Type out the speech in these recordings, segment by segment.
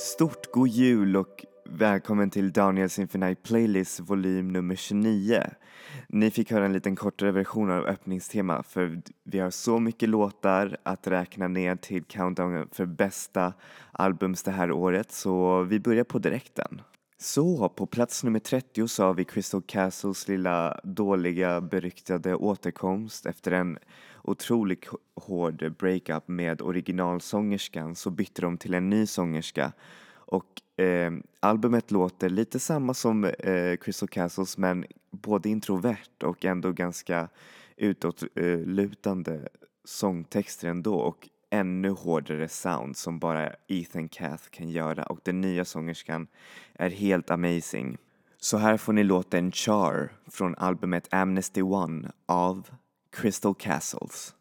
Stort god jul och välkommen till Daniels Infinite Playlist volym nummer 29. Ni fick höra en liten kortare version av öppningstema för vi har så mycket låtar att räkna ner till countdown för bästa albums det här året så vi börjar på direkten. Så, på plats nummer 30 så har vi Crystal Castles lilla dåliga beryktade återkomst efter en otroligt hård breakup med originalsångerskan så bytte de till en ny sångerska. Och eh, albumet låter lite samma som eh, Crystal Castles men både introvert och ändå ganska utåtlutande eh, sångtexter ändå. Och ännu hårdare sound som bara Ethan Cath kan göra och den nya sångerskan är helt amazing. Så här får ni låten Char från albumet Amnesty One av Crystal Castles.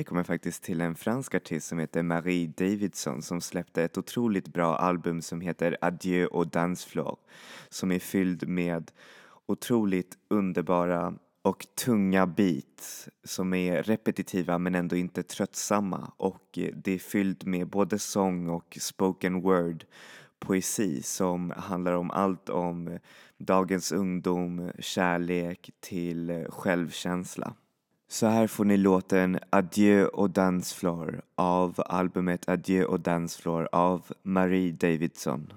2010 kom faktiskt till en fransk artist som heter Marie Davidson som släppte ett otroligt bra album som heter Adieu och dansflor som är fylld med otroligt underbara och tunga beats som är repetitiva men ändå inte tröttsamma och det är fyllt med både sång och spoken word poesi som handlar om allt om dagens ungdom, kärlek till självkänsla. Så här får ni låten Adieu och dancefloor av albumet Adieu och dancefloor av Marie Davidson.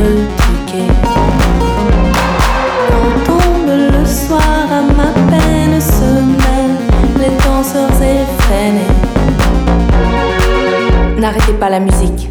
me piquer. Quand tombe le soir, à ma peine se mêlent les danseurs effrénés. N'arrêtez pas la musique.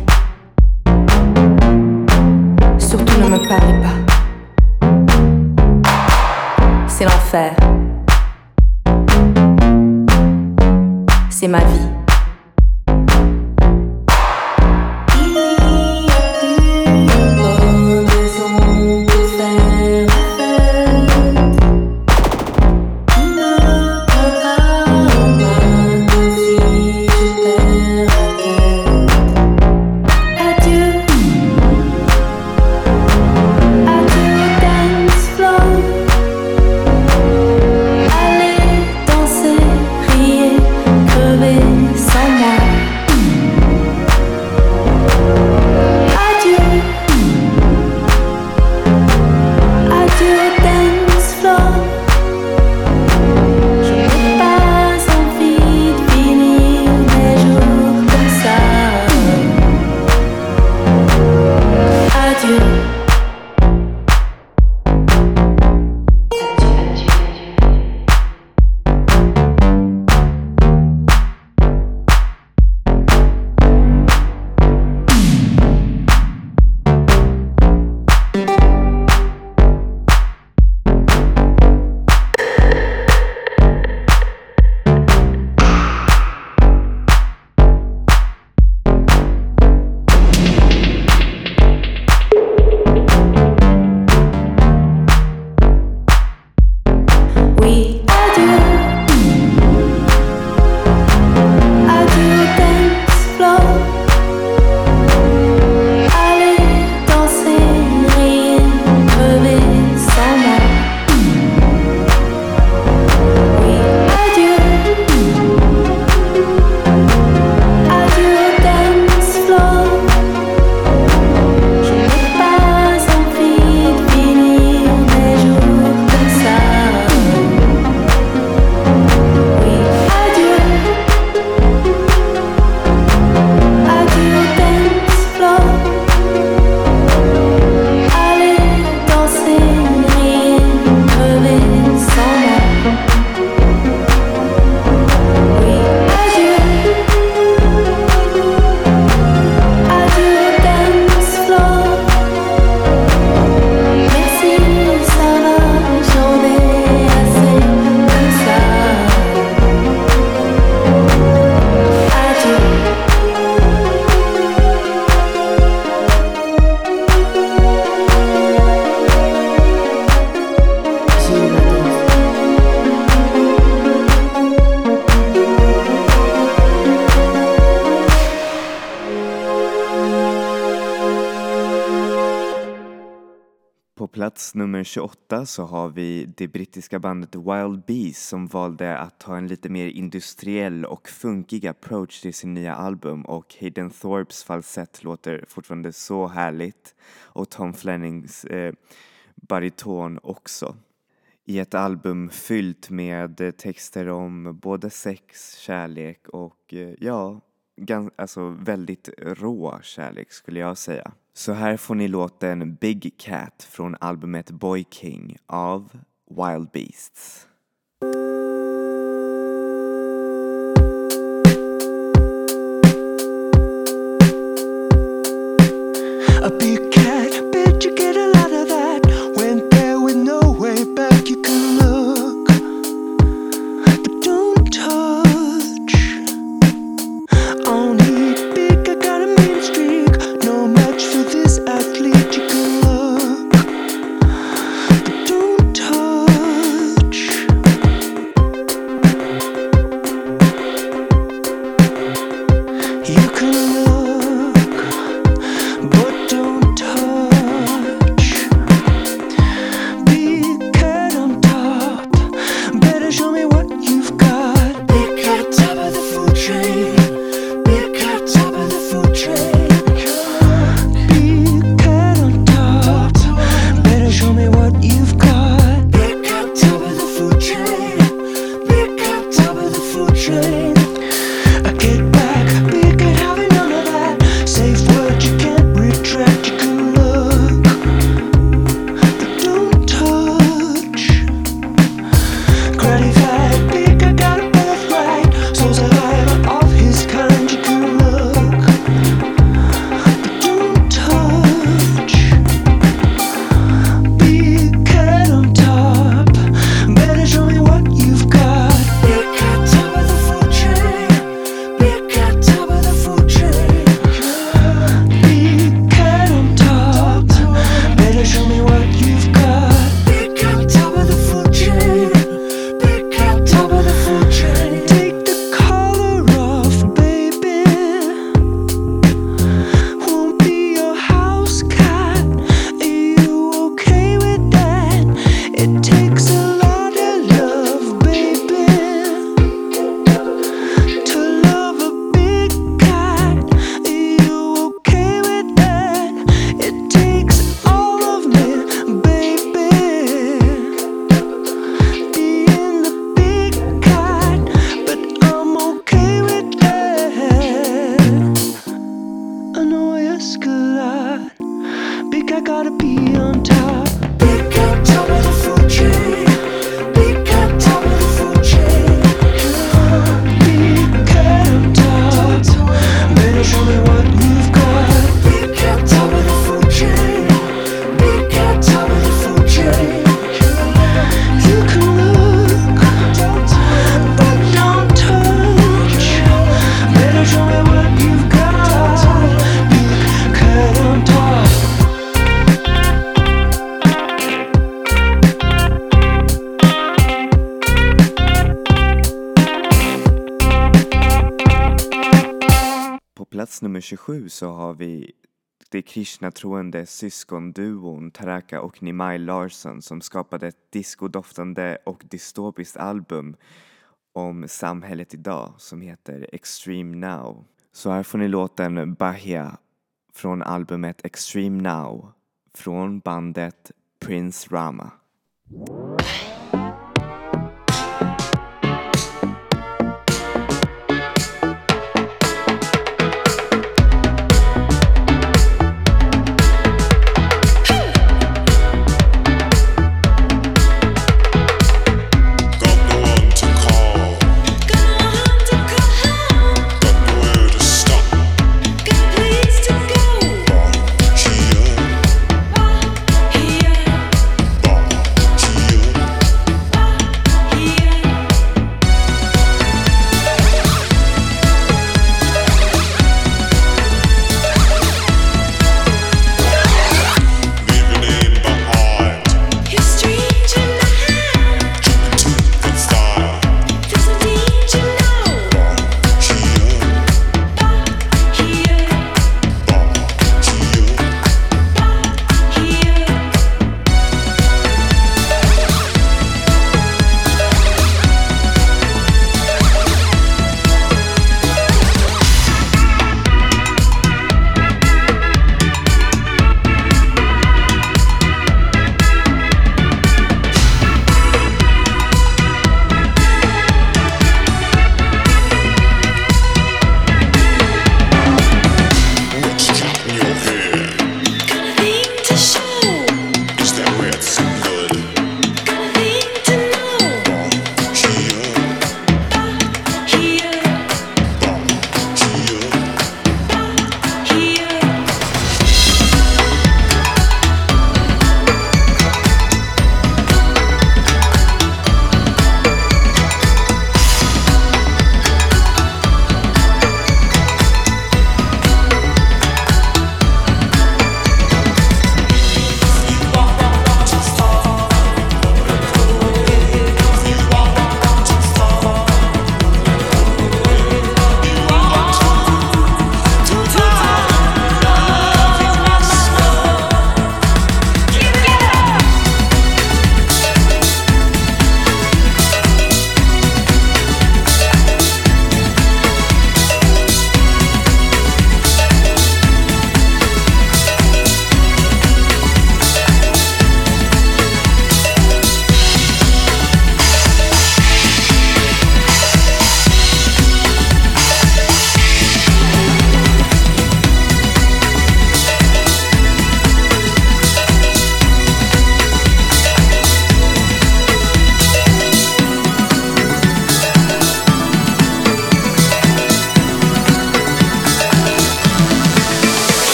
plats nummer 28 så har vi det brittiska bandet Wild Bees som valde att ta en lite mer industriell och funkig approach till sin nya album och Hayden Thorpes falsett låter fortfarande så härligt och Tom Flennings eh, bariton också. I ett album fyllt med texter om både sex, kärlek och eh, ja, alltså väldigt rå kärlek skulle jag säga. Så här får ni låten Big Cat från albumet Boy King av Wild Beasts. så har vi det krishna-troende syskonduon Taraka och Nimai Larsson som skapade ett discodoftande och dystopiskt album om samhället idag som heter Extreme Now. Så här får ni låten Bahia från albumet Extreme Now från bandet Prince Rama.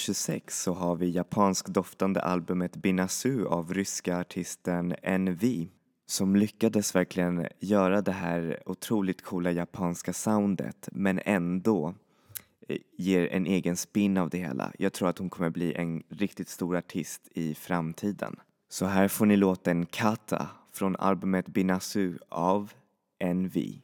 26 så har vi japanskdoftande albumet Binasu av ryska artisten NV som lyckades verkligen göra det här otroligt coola japanska soundet men ändå eh, ger en egen spin av det hela. Jag tror att hon kommer bli en riktigt stor artist i framtiden. Så här får ni låten Kata från albumet Binasu av NV.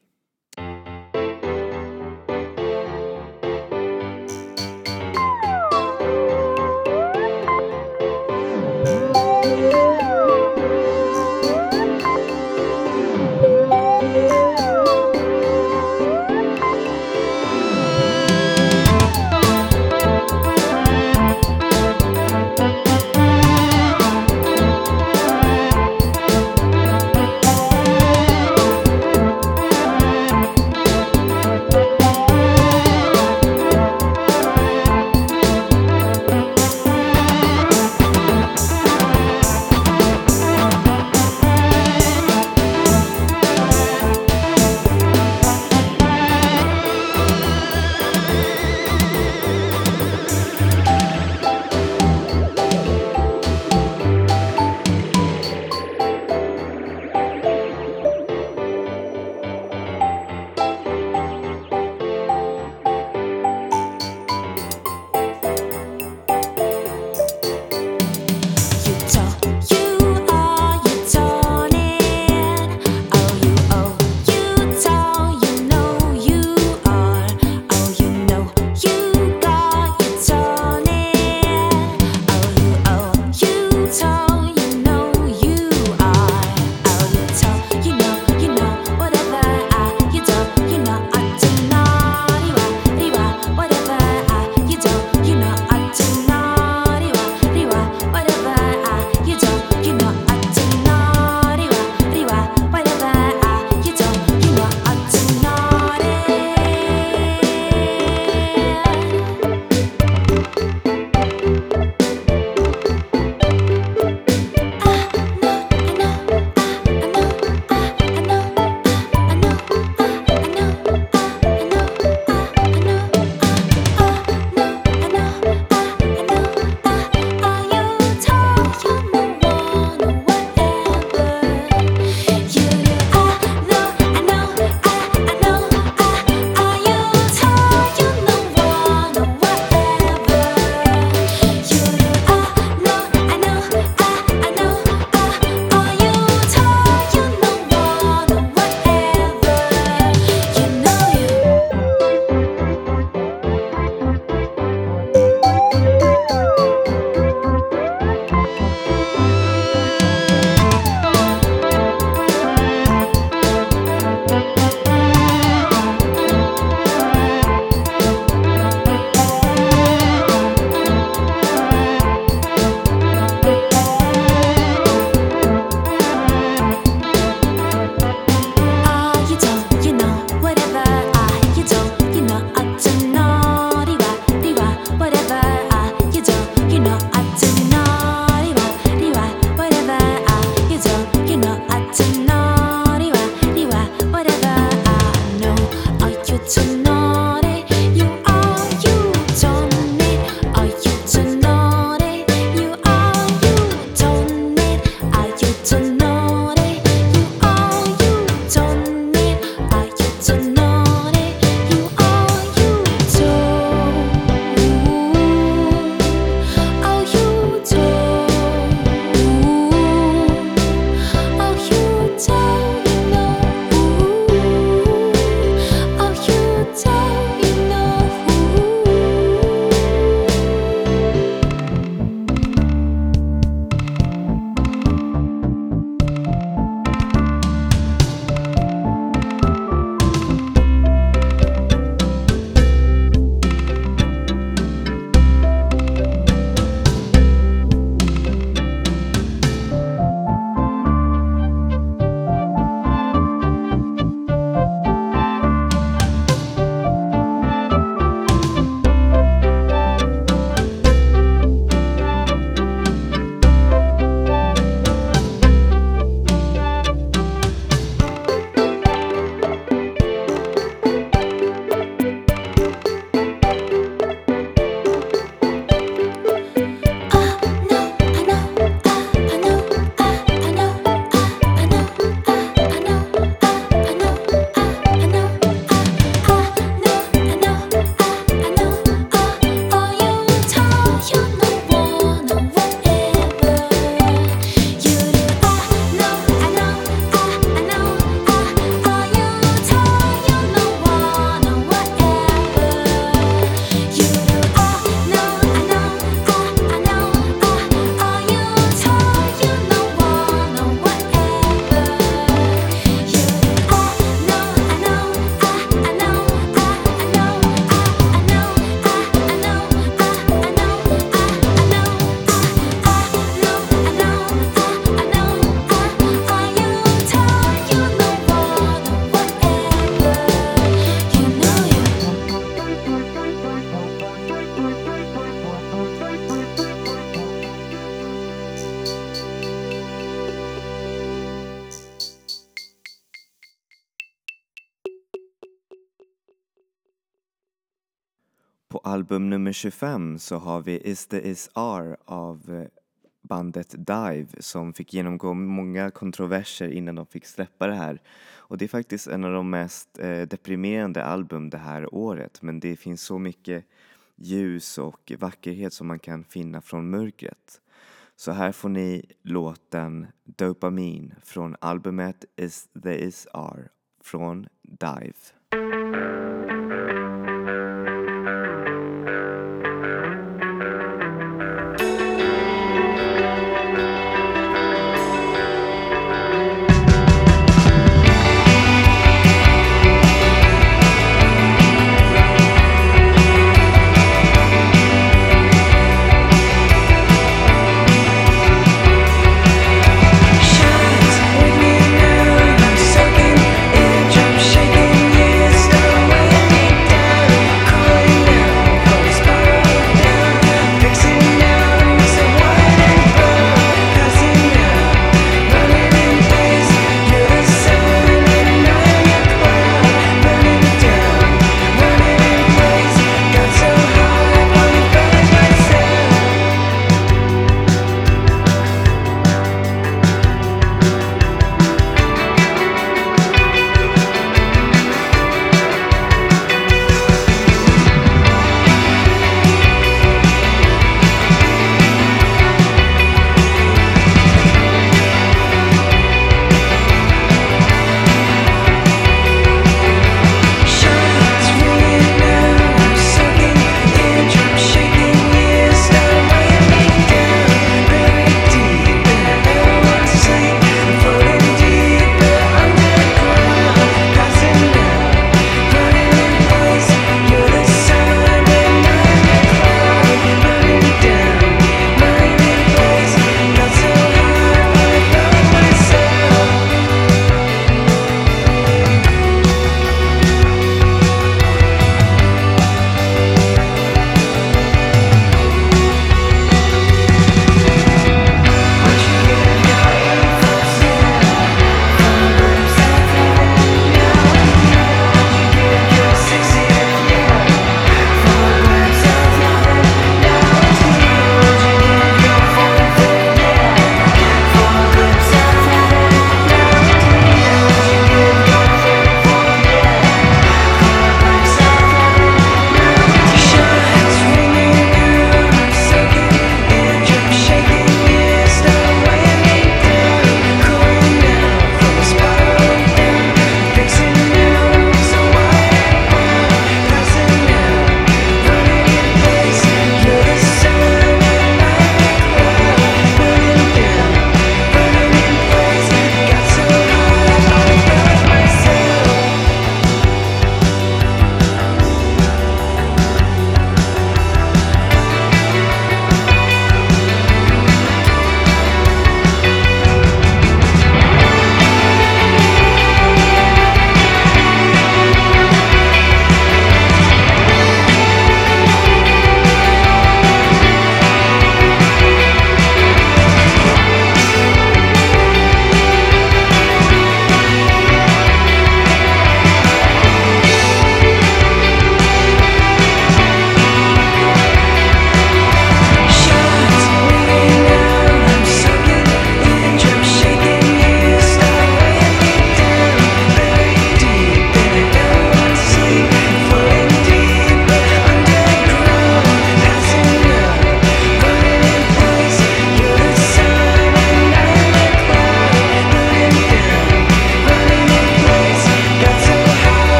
På album nummer 25 så har vi Is the Is R av eh, bandet Dive som fick genomgå många kontroverser innan de fick släppa det här. Och det är faktiskt en av de mest eh, deprimerande album det här året men det finns så mycket ljus och vackerhet som man kan finna från mörkret. Så här får ni låten Dopamin från albumet Is the Is R från Dive.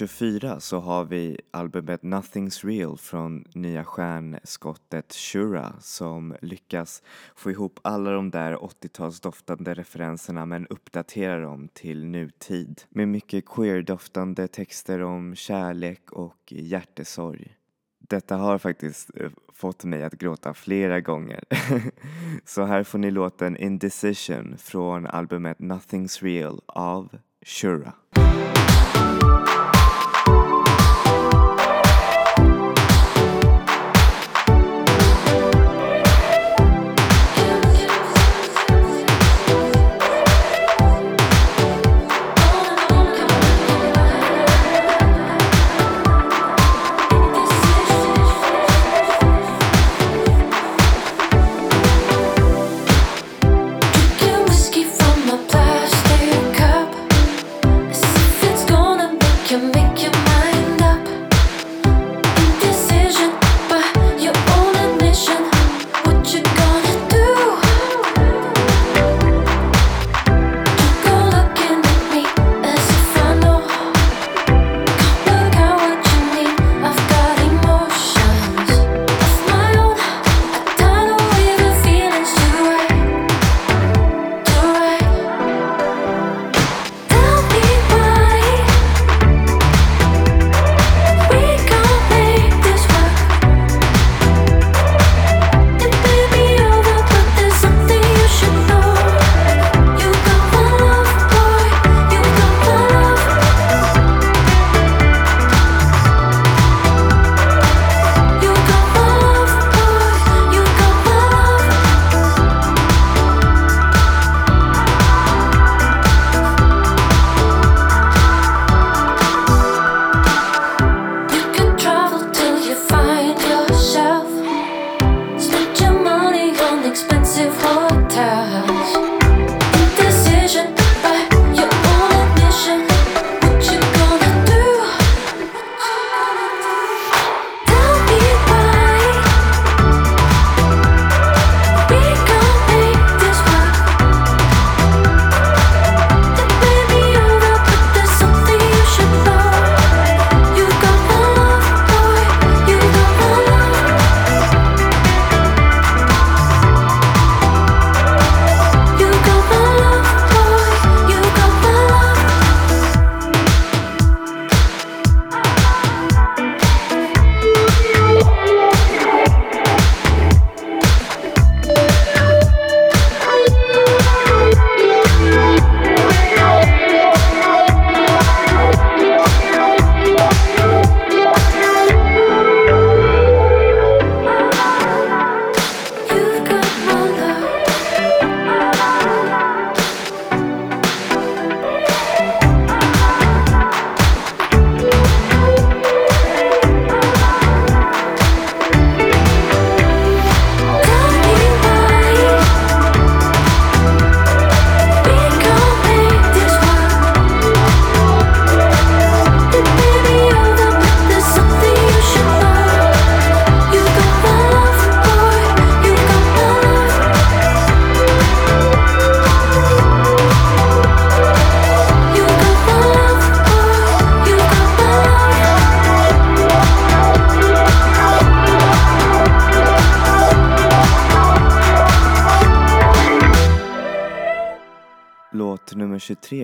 24 så har vi albumet Nothing's Real från nya stjärnskottet Shura som lyckas få ihop alla de där 80-talsdoftande referenserna men uppdatera dem till nutid med mycket queer-doftande texter om kärlek och hjärtesorg. Detta har faktiskt eh, fått mig att gråta flera gånger. Så här får ni låten Indecision från albumet Nothing's Real av Shura.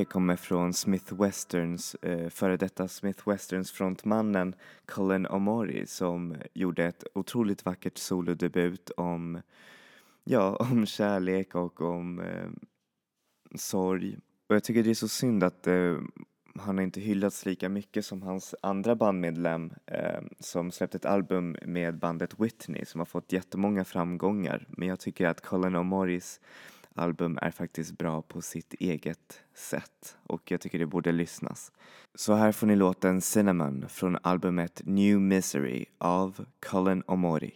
Kommer från Smith Westerns, eh, före detta Smith Westerns frontmannen Colin Omori som gjorde ett otroligt vackert solodebut om, ja, om kärlek och om eh, sorg. Och jag tycker det är så synd att eh, han har inte hyllats lika mycket som hans andra bandmedlem eh, som släppte ett album med bandet Whitney som har fått jättemånga framgångar. Men jag tycker att Colin O'Moris album är faktiskt bra på sitt eget sätt och jag tycker det borde lyssnas. Så här får ni låten Cinnamon från albumet New Misery av Colin O'Mori.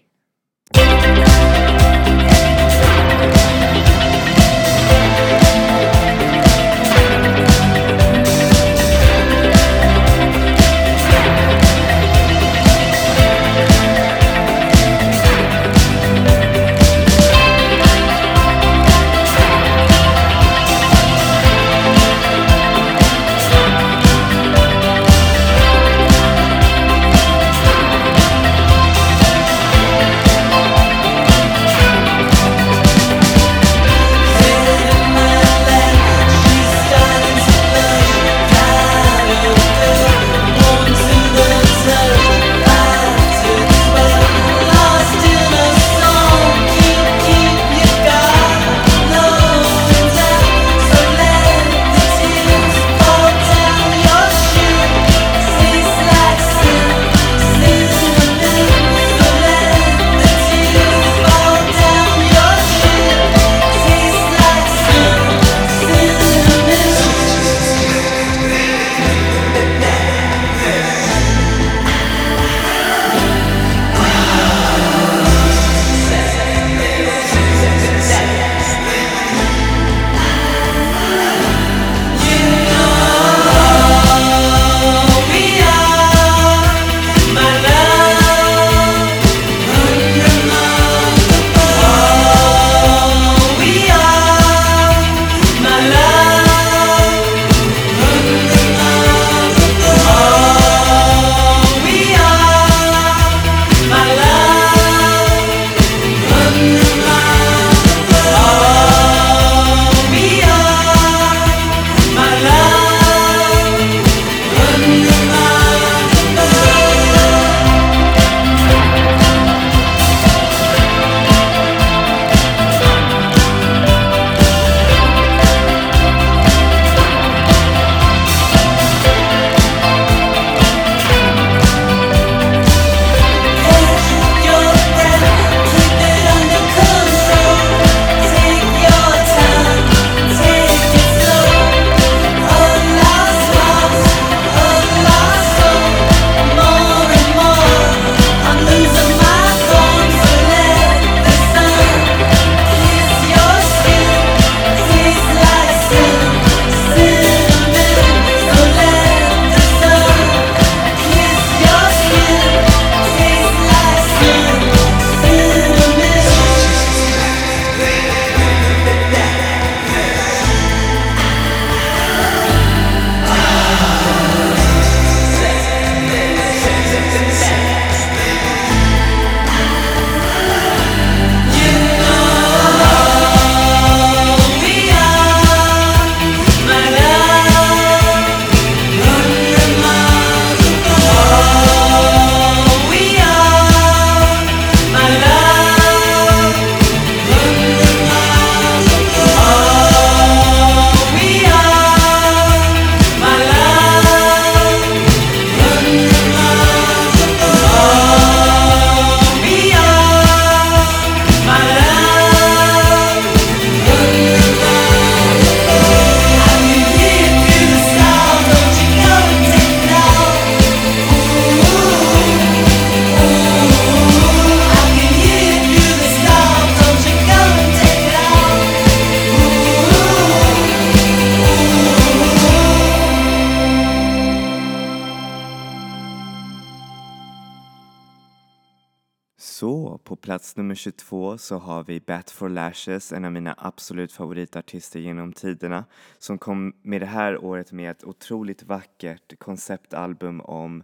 nummer 22 så har vi Bat for Lashes, en av mina absolut favoritartister genom tiderna, som kom med det här året med ett otroligt vackert konceptalbum om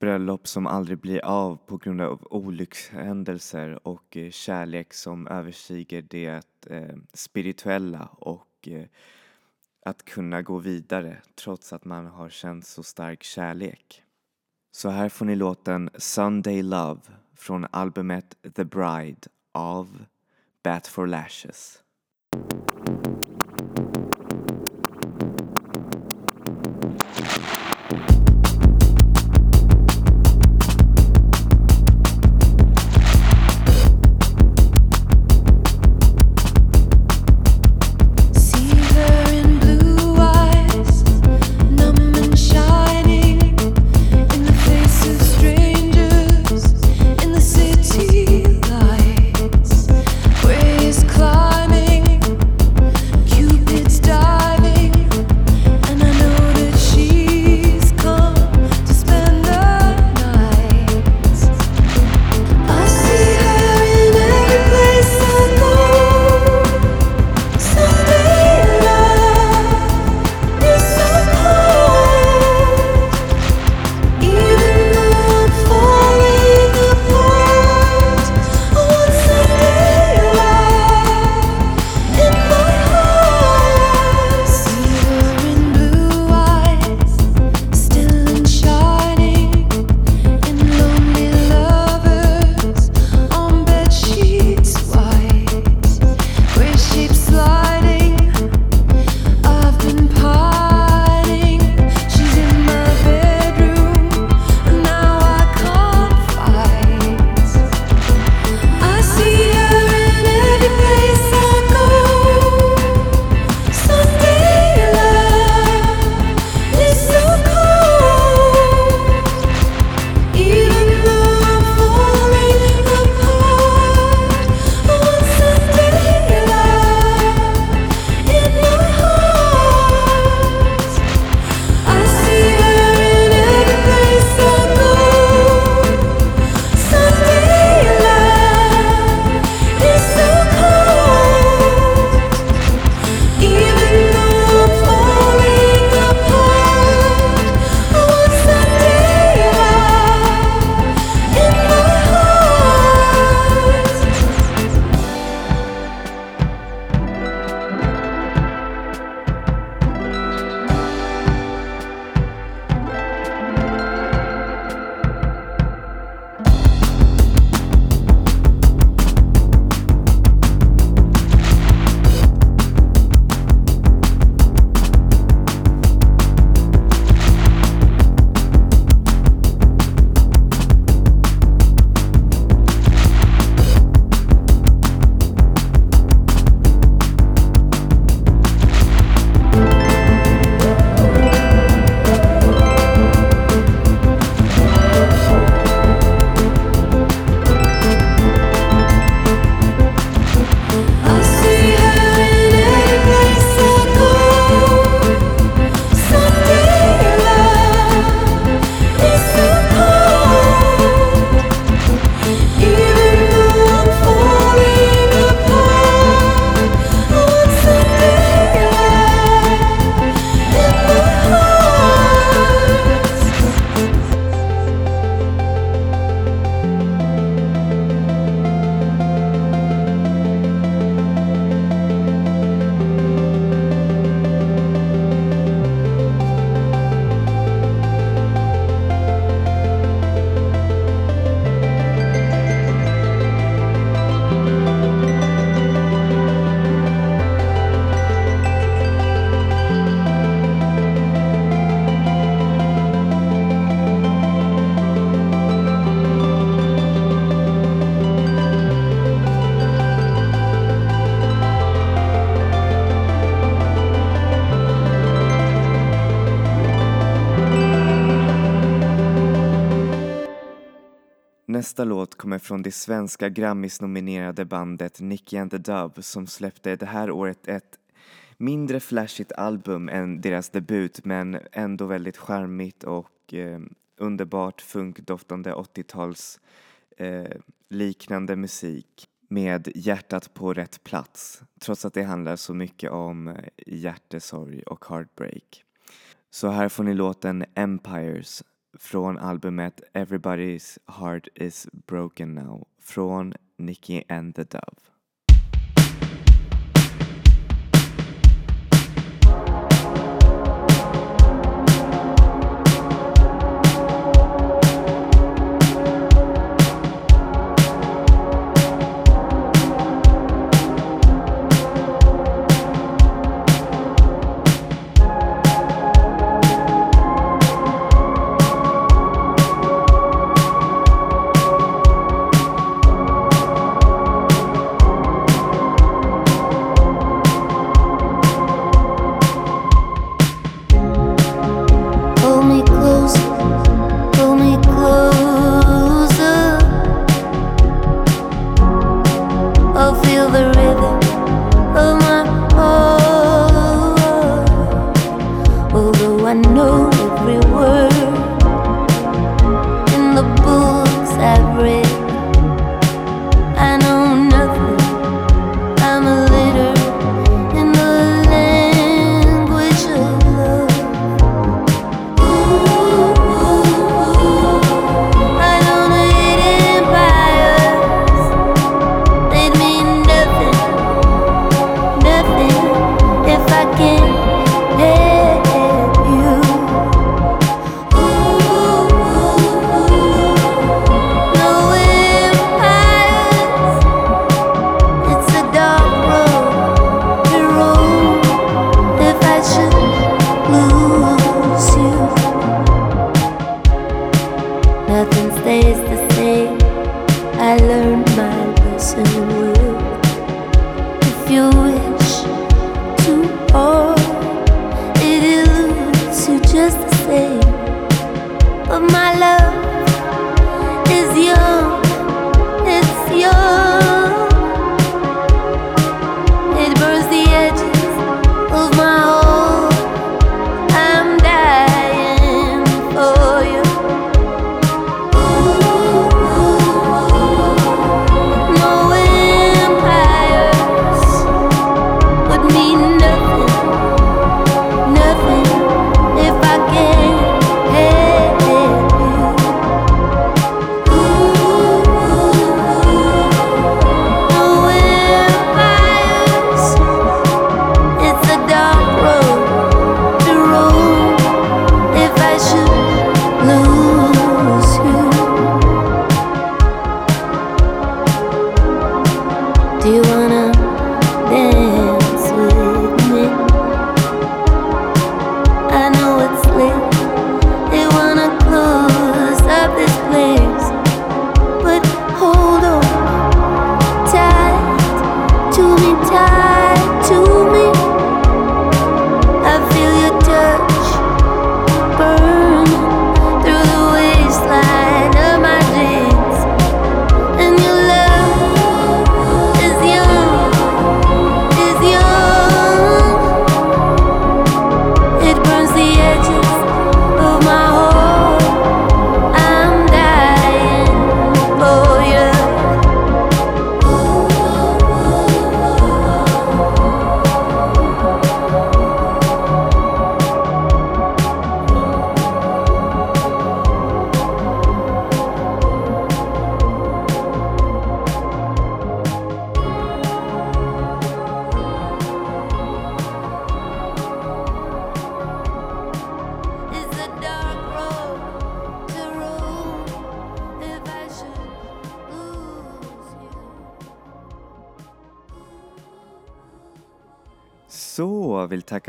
bröllop som aldrig blir av på grund av olyckshändelser och eh, kärlek som överstiger det eh, spirituella och eh, att kunna gå vidare trots att man har känt så stark kärlek. Så här får ni låten Sunday Love från albumet The Bride av Bat for Lashes. kommer från det svenska Grammis-nominerade bandet Nicky and the Dove som släppte det här året ett mindre flashigt album än deras debut men ändå väldigt charmigt och eh, underbart funkdoftande 80-tals eh, liknande musik med hjärtat på rätt plats trots att det handlar så mycket om eh, hjärtesorg och heartbreak. Så här får ni låten Empires från albumet Everybody's Heart Is Broken Now från Nicky and the Dove.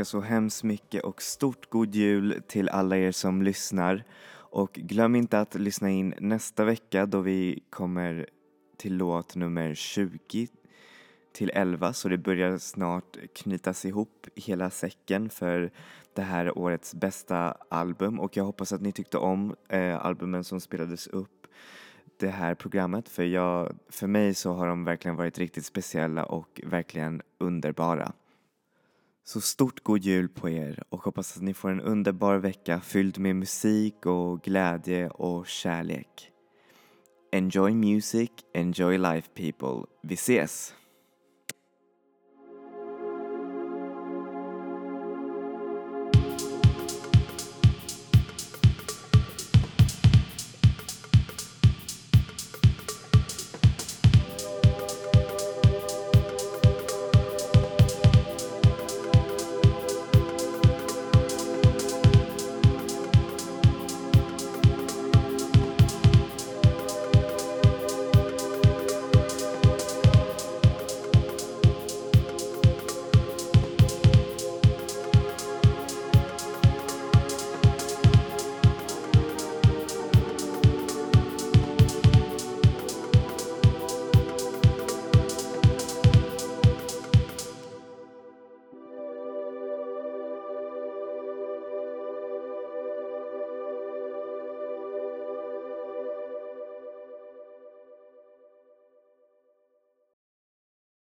Så, tacka så hemskt mycket och stort god jul till alla er som lyssnar. Och glöm inte att lyssna in nästa vecka då vi kommer till låt nummer 20 till 11 så det börjar snart knytas ihop hela säcken för det här årets bästa album och jag hoppas att ni tyckte om eh, albumen som spelades upp det här programmet för, jag, för mig så har de verkligen varit riktigt speciella och verkligen underbara. Så stort god jul på er och hoppas att ni får en underbar vecka fylld med musik och glädje och kärlek. Enjoy music, enjoy life people. Vi ses!